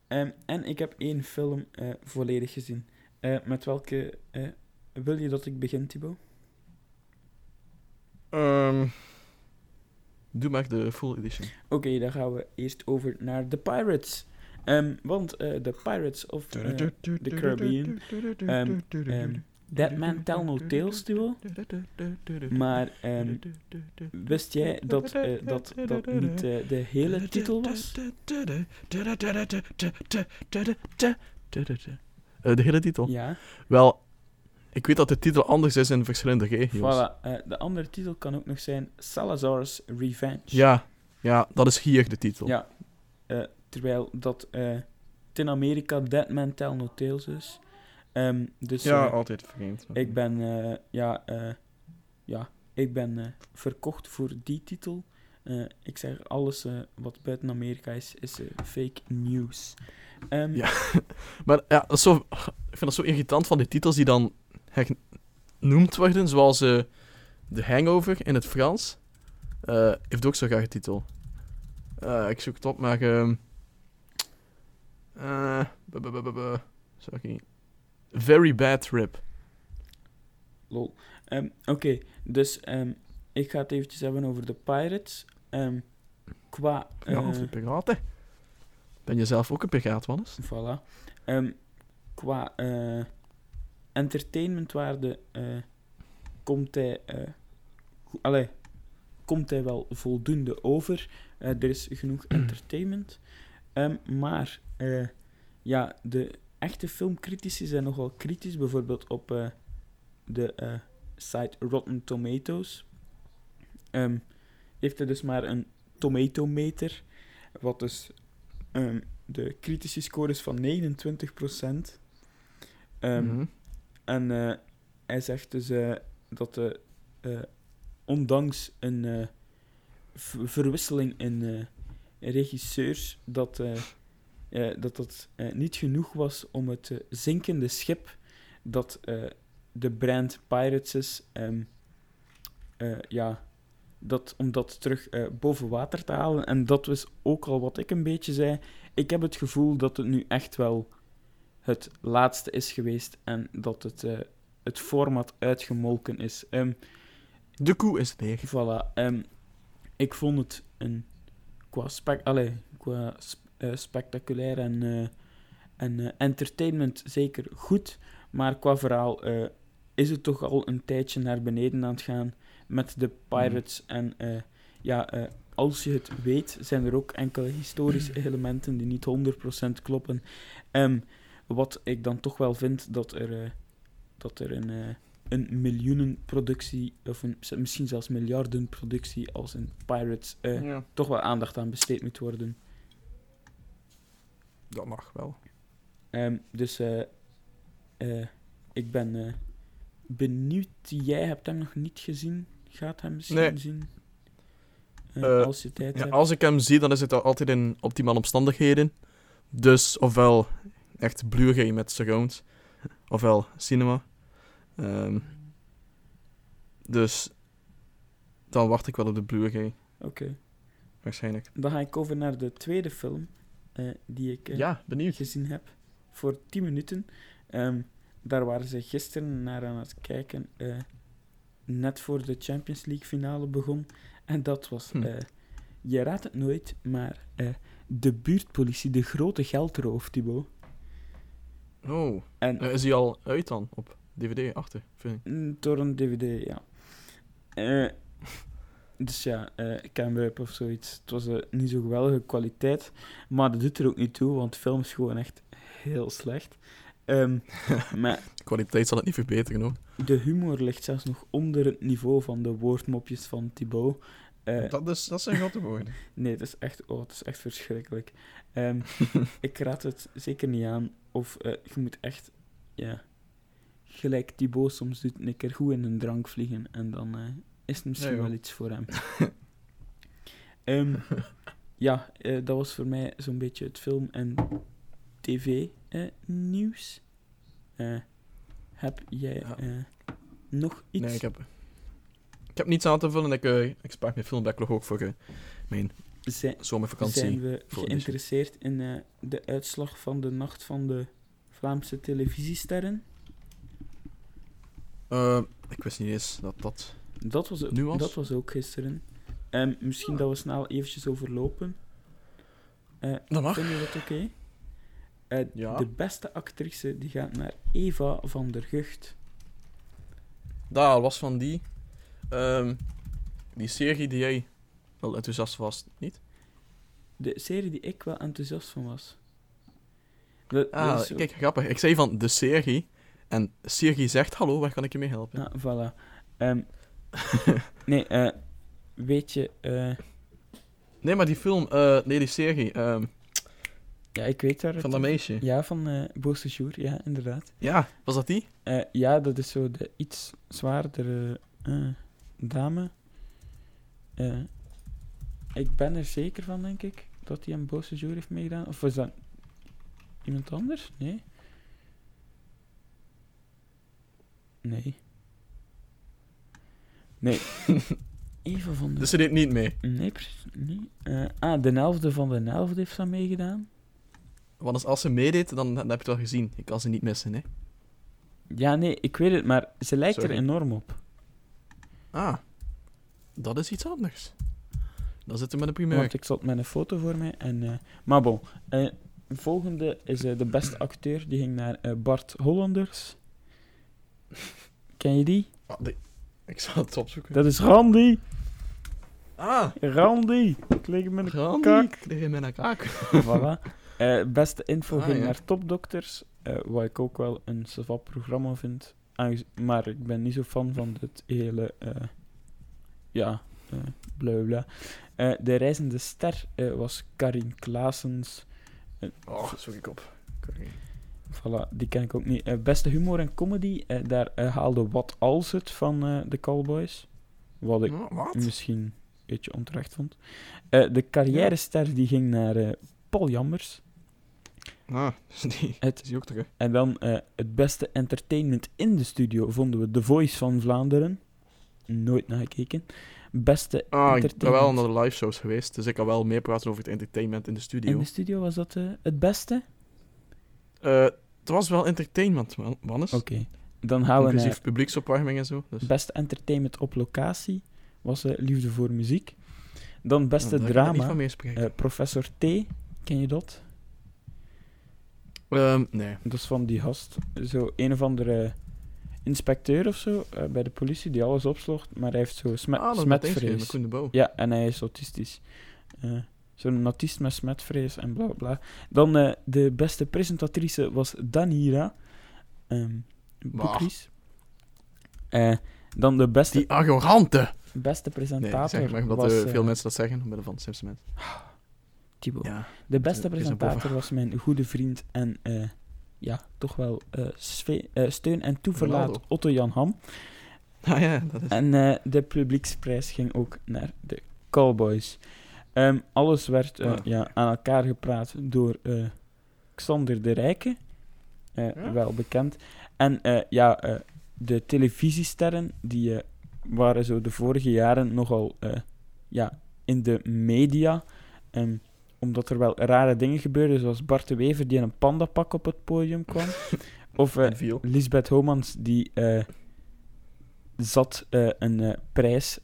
Ehm, en ik heb één film eh, volledig gezien. Eh, met welke wil je dat ik begin, Thibaut? Ehm, doe maar de full edition. Oké, dan gaan we eerst over naar The Pirates. Ehm, want The Pirates of the Caribbean. Ehm, ehm, That Man Tell No Tales, Thibaut. Maar ehm, wist jij dat eh, dat, dat niet eh, de hele titel was? Eh, de hele titel? Ja, Wel, ik weet dat de titel anders is in verschillende regio's. voilà. De andere titel kan ook nog zijn Salazar's Revenge. Ja, ja, dat is hier de titel. Ja, terwijl dat het in Amerika Dead Man Tell No Tales is. Ehm, dus Ja, altijd vreemd. ik ben, eh, ja, eh, ja, ik ben eh, verkocht voor die titel. Ik zeg, alles wat buiten Amerika is, is fake news. Ehm, Ja. [laughs] Maar ja, dat is zo, ik vind dat zo irritant van die titels die dan genoemd worden, zoals eh The Hangover in het Frans. Heeft ook zo'n graag titel. Ik zoek het op, maar... ehm eh, sorry. Very Bad Trip. Lol. Ehm, Oké, dus ehm, ik ga het eventjes hebben over de Pirates. Ehm, qua... Ja, of de piraten. Ben je zelf ook een piraat, Wannes? Voilà. Qua eh, entertainmentwaarde eh, komt hij... eh, allee, komt hij wel voldoende over. Er is genoeg [clears throat] entertainment. Maar ja, de echte filmcritici zijn nogal kritisch. Bijvoorbeeld op eh, de eh, site Rotten Tomatoes. Ehm, heeft hij dus maar een tomatometer. Wat dus ehm, de kritische score is van 29%. Ehm, Mhm. En eh, hij zegt dus dat de, ondanks een verwisseling in regisseurs, dat dat, dat eh, niet genoeg was om het eh, zinkende schip dat eh, de brand Pirates is, ehm, eh, ja, dat, om dat terug eh, boven water te halen. En dat was ook al wat ik een beetje zei. Ik heb het gevoel dat het nu echt wel het laatste is geweest en dat het, eh, het format uitgemolken is. Ehm, De koe is leeg. Voilà. ehm, ik vond het een, qua, spec, allee, qua eh, spectaculair en, eh, en eh, entertainment zeker goed. Maar qua verhaal eh, is het toch al een tijdje naar beneden aan het gaan met de Pirates. En eh, ja, eh, als je het weet, zijn er ook enkele historische elementen die niet 100% kloppen. Ehm, wat ik dan toch wel vind dat er, eh, dat er een, eh, een miljoenenproductie, of een, misschien zelfs miljardenproductie als een Pirates, eh, Ja, toch wel aandacht aan besteed moet worden. Dat mag wel. Ehm, dus eh, eh, ik ben eh, benieuwd. Jij hebt hem nog niet gezien. Gaat hem misschien Nee. zien? Als je tijd Ja, hebt. als ik hem zie, dan is het al- altijd in optimale omstandigheden. Dus ofwel echt Blu-ray met surround, ofwel cinema. Ehm, dus dan wacht ik wel op de Blu-ray. Oké. waarschijnlijk. Dan ga ik over naar de tweede film die ik eh, Ja, gezien heb. Voor 10 minuten. Ehm, daar waren ze gisteren naar aan het kijken. eh, net voor de Champions League finale begon. En dat was, Hm. eh, je raadt het nooit, maar eh, de buurtpolitie, de grote geldroof, Thibaut. Oh, En eh, is die al uit dan? Op DVD achter, vind ik. Mm, Door een DVD, ja. Eh, dus ja, eh Camweb of zoiets. Het was eh, niet zo geweldige kwaliteit. Maar dat doet er ook niet toe, want de film is gewoon echt heel slecht. Ehm, [laughs] maar De kwaliteit zal het niet verbeteren, hoor. de humor ligt zelfs nog onder het niveau van de woordmopjes van Thibaut. Eh, dat, is, dat zijn grote woorden. [laughs] nee, het is echt, oh, het is echt verschrikkelijk. Ehm, [laughs] ik raad het zeker niet aan. Of eh, je moet echt, ja, gelijk Thibaut soms doet, een keer goed in een drank vliegen. En dan eh, is misschien Ja, wel iets voor hem. [laughs] Ehm, ja, eh, dat was voor mij zo'n beetje het film- en tv-nieuws. Eh, heb jij eh, nog iets? Nee, ik heb, ik heb niets aan te vullen. Ik, eh, ik spaar mijn filmbacklog ook voor eh, mijn Zijn- zomervakantie. Zijn we geïnteresseerd in eh, de uitslag van de Nacht van de Vlaamse televisiesterren? Eh, ik wist niet eens dat dat... Dat was, dat was ook gisteren. Ehm, misschien dat we snel eventjes overlopen. Eh Dat mag. Vind je dat oké? Eh, Ja. De beste actrice die gaat naar Eva van der Gucht. Dat was van die... ehm, die serie die jij wel enthousiast was, niet? De serie die ik wel enthousiast van was. Dat, Ah, kijk, grappig. Ik zei van de serie. En Siri zegt, hallo, waar kan ik je mee helpen? Ja, voilà. Ehm, [laughs] nee, eh, weet je... eh, Nee, maar die film, eh, nee, die serie, ehm, ja, ik weet het van dat meisje. Ja. Ja, van eh Boos Jour, ja, inderdaad. was dat die? Eh, ja, dat is zo de iets zwaardere eh, dame. Eh, ik ben er zeker van, denk ik, dat hij een Boos Jour heeft meegedaan. Of was dat iemand anders? Nee. Nee. Nee. [laughs] Even van de... Dus ze deed niet mee. Nee, precies niet. Eh, ah, de elfde van de elfde heeft dat meegedaan. Want als, als ze meedeed, dan, dan heb je het wel gezien. Je kan ze niet missen, hè. Ja, nee, ik weet het, maar ze lijkt Sorry. er enorm op. Ah, dat is iets anders. Dan zitten we met een primeur. Want ik zat met een foto voor mij. En, eh, maar bon, eh, volgende is eh, de beste acteur. Die ging naar eh, Bart Hollanders. Ken je die? Ah, die- Ik zal het opzoeken. Dat is Randy. Ah, Randy. Ik lig met een Randy. kak. Ik lig in mijn kaak. [laughs] voilà. Eh, beste info Ah, ging ja. naar Topdokters. eh wat ik ook wel een savant programma vind. Maar ik ben niet zo fan van het hele... eh, ja, bla bla, de reizende ster was Karin Klaasens. Oh, zoek ik op. Oké. Voilà, die ken ik ook niet. Eh, beste humor en comedy, eh, daar eh, haalde Wat Als het van de Callboys. Wat ik Oh, misschien een beetje onterecht vond. De carrière-ster die ging naar Paul Jammers. Ah, [laughs] dus die Het- is ook terug. En dan het beste entertainment in de studio vonden we The Voice van Vlaanderen. Nooit naar gekeken. Beste Ah, ik ben wel naar de live shows geweest, dus ik kan wel meer praten over het entertainment in de studio. in de studio. Was dat het beste? Eh, het was wel entertainment, mannes. Oké. Dan gaan we Inclusief publieksopwarming en zo. Dus. beste entertainment op locatie. Was eh, Liefde voor Muziek. Dan beste niet drama. Eh, Professor T, ken je dat? Ehm, nee. Dat is van die gast. Zo een of andere inspecteur of zo eh, bij de politie die alles opslocht, maar hij heeft zo smet, ah, smetvrees. Ja, en hij is autistisch. Zo'n autist met smetvrees en bla bla. Dan eh, de beste presentatrice was Danira. Boekries. Eh, dan de beste, Die arrogante! beste Nee, presentator zeg maar omdat was... eh, veel mensen dat zeggen, omwille van Simpson mensen. Thibaut. Ja. De beste presentator was mijn goede vriend en ja, toch wel steun en toeverlaat Ronaldo. Otto Jan Ham. Ah ja, dat is... En eh, de publieksprijs ging ook naar de Cowboys. Ehm, alles werd eh, Ah. ja, aan elkaar gepraat door eh, Xander de Rijke, eh, Ja? wel bekend. En ja, de televisiesterren, die waren zo de vorige jaren nogal ja, in de media. ehm, omdat er wel rare dingen gebeurden, zoals Bart de Wever die in een pandapak op het podium kwam. [laughs] of. Lisbeth Homans die zat een prijs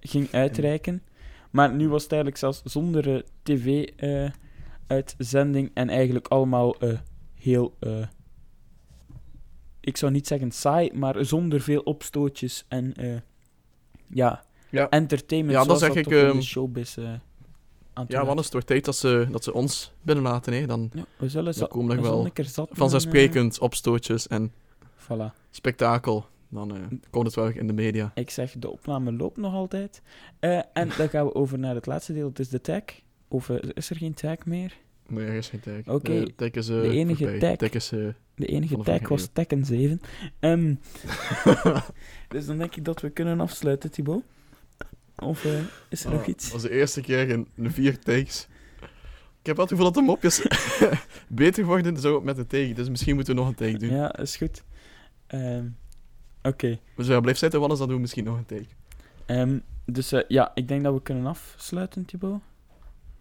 ging uitreiken. Maar nu was het eigenlijk zelfs zonder tv-uitzending en eigenlijk allemaal eh, heel, eh, ik zou niet zeggen saai, maar zonder veel opstootjes en eh, ja, Ja. entertainment Ja, dat zoals zeg dat ik, in de ehm, showbiz eh, aan toe Ja, is het wordt tijd dat ze, dat ze ons binnenlaten. Hè. Dan Ja, we zullen, Dan komen er we wel vanzelfsprekend opstootjes en eh, voilà. spektakel. Dan eh, komt het wel in de media. Ik zeg, de opname loopt nog altijd. Eh, en dan gaan we over naar het laatste deel. Het is de tag. Of eh, is er geen tag meer? Maar er is geen tag. Oké, De tag is de enige voorbij. tag. Tag is... De enige tag was Tekken 7. Ehm, [laughs] dus dan denk ik dat we kunnen afsluiten, Thibaut. Of is er nog ah, iets? Dat was de eerste keer in de vier takes. Ik heb wel het gevoel dat de mopjes [laughs] beter worden zo met de take. Dus misschien moeten we nog een take doen. Ja, is goed. Ehm, Oké. Dus ja, blijf zitten, anders dan doen we misschien nog een take. Ehm, dus eh, ja, ik denk dat we kunnen afsluiten, Thibaut.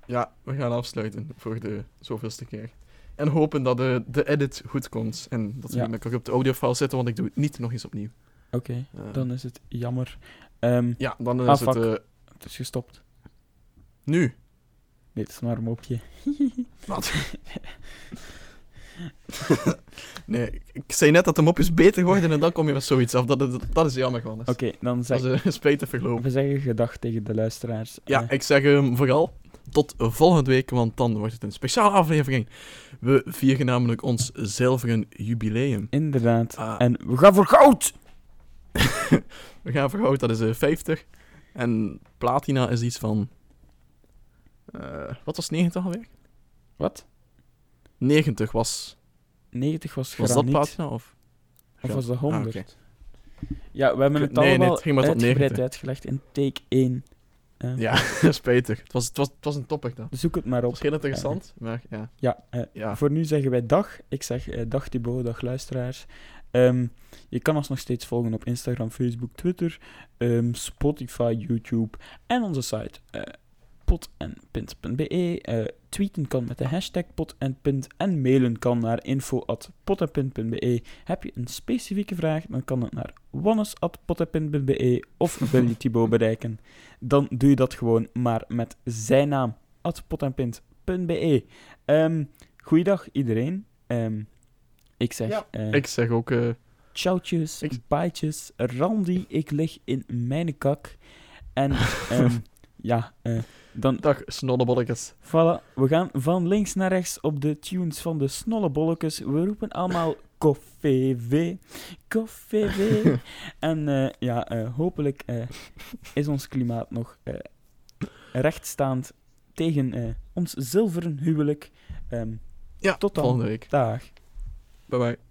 Ja, we gaan afsluiten voor de zoveelste keer. En hopen dat de, de edit goed komt. En dat we Ja. met elkaar op de audiofile zitten, want ik doe het niet nog eens opnieuw. Oké, Eh, dan is het jammer. Ehm, Ja, dan is Ah, het fuck. eh, het is gestopt. nu. Nee, het is maar een mopje. Wat? [laughs] [laughs] nee, ik- zei net dat de mopjes beter worden en dan kom je met zoiets af. Dat, dat, dat is jammer gewoon. Oké, dan zeg dat is eh, [laughs] spijtig verlopen. we zeggen gedag tegen de luisteraars. Ja, Eh, ik zeg hem vooral tot volgende week, want dan wordt het een speciale aflevering. We vieren namelijk ons zilveren jubileum. inderdaad. Ah. En we gaan voor goud! [laughs] We gaan voor goud, dat is eh 50. En platina is iets van... eh, wat was 90 alweer? Wat? 90 was... 90 was Was dat platina of... Of was dat Ah, 100? oké. Ja, we hebben het Nee, nee, allemaal het ging maar tot uitgebreid 90. uitgelegd in take 1. Eh, Ja, [laughs] spijtig. Het was, het, was, het was een topic dat. Zoek het maar Het op. heel interessant, maar ja. Ja, eh, ja. voor nu zeggen wij dag. Ik zeg eh, dag Thibaut, dag luisteraars. Ehm, je kan ons nog steeds volgen op Instagram, Facebook, Twitter, ehm, Spotify, YouTube en onze site eh pot-en-pint.be. Eh, tweeten kan met de hashtag pot en pint en mailen kan naar info.pot-en-pint.be. Heb je een specifieke vraag, dan kan het naar wannes.pot-en-pint.be of [laughs] wil je Thibaut bereiken, dan doe je dat gewoon maar met zijn naam, at pot-en-pint.be. Ehm, goeiedag iedereen. Ehm, ik zeg Ja, eh, Ik zeg ook... eh, ciautjes, ik- baaitjes, Randy, ik lig in mijn kak. En [laughs] ehm, ja, eh, dan dag, snollebolletjes. Voilà, we gaan van links naar rechts op de tunes van de snollebolletjes. We roepen allemaal [laughs] koffie V, koffie V. [laughs] en eh, ja, eh, hopelijk is ons klimaat nog rechtstaand tegen ons zilveren huwelijk. Ehm, Ja, Tot dan. volgende week. dag. Bye bye.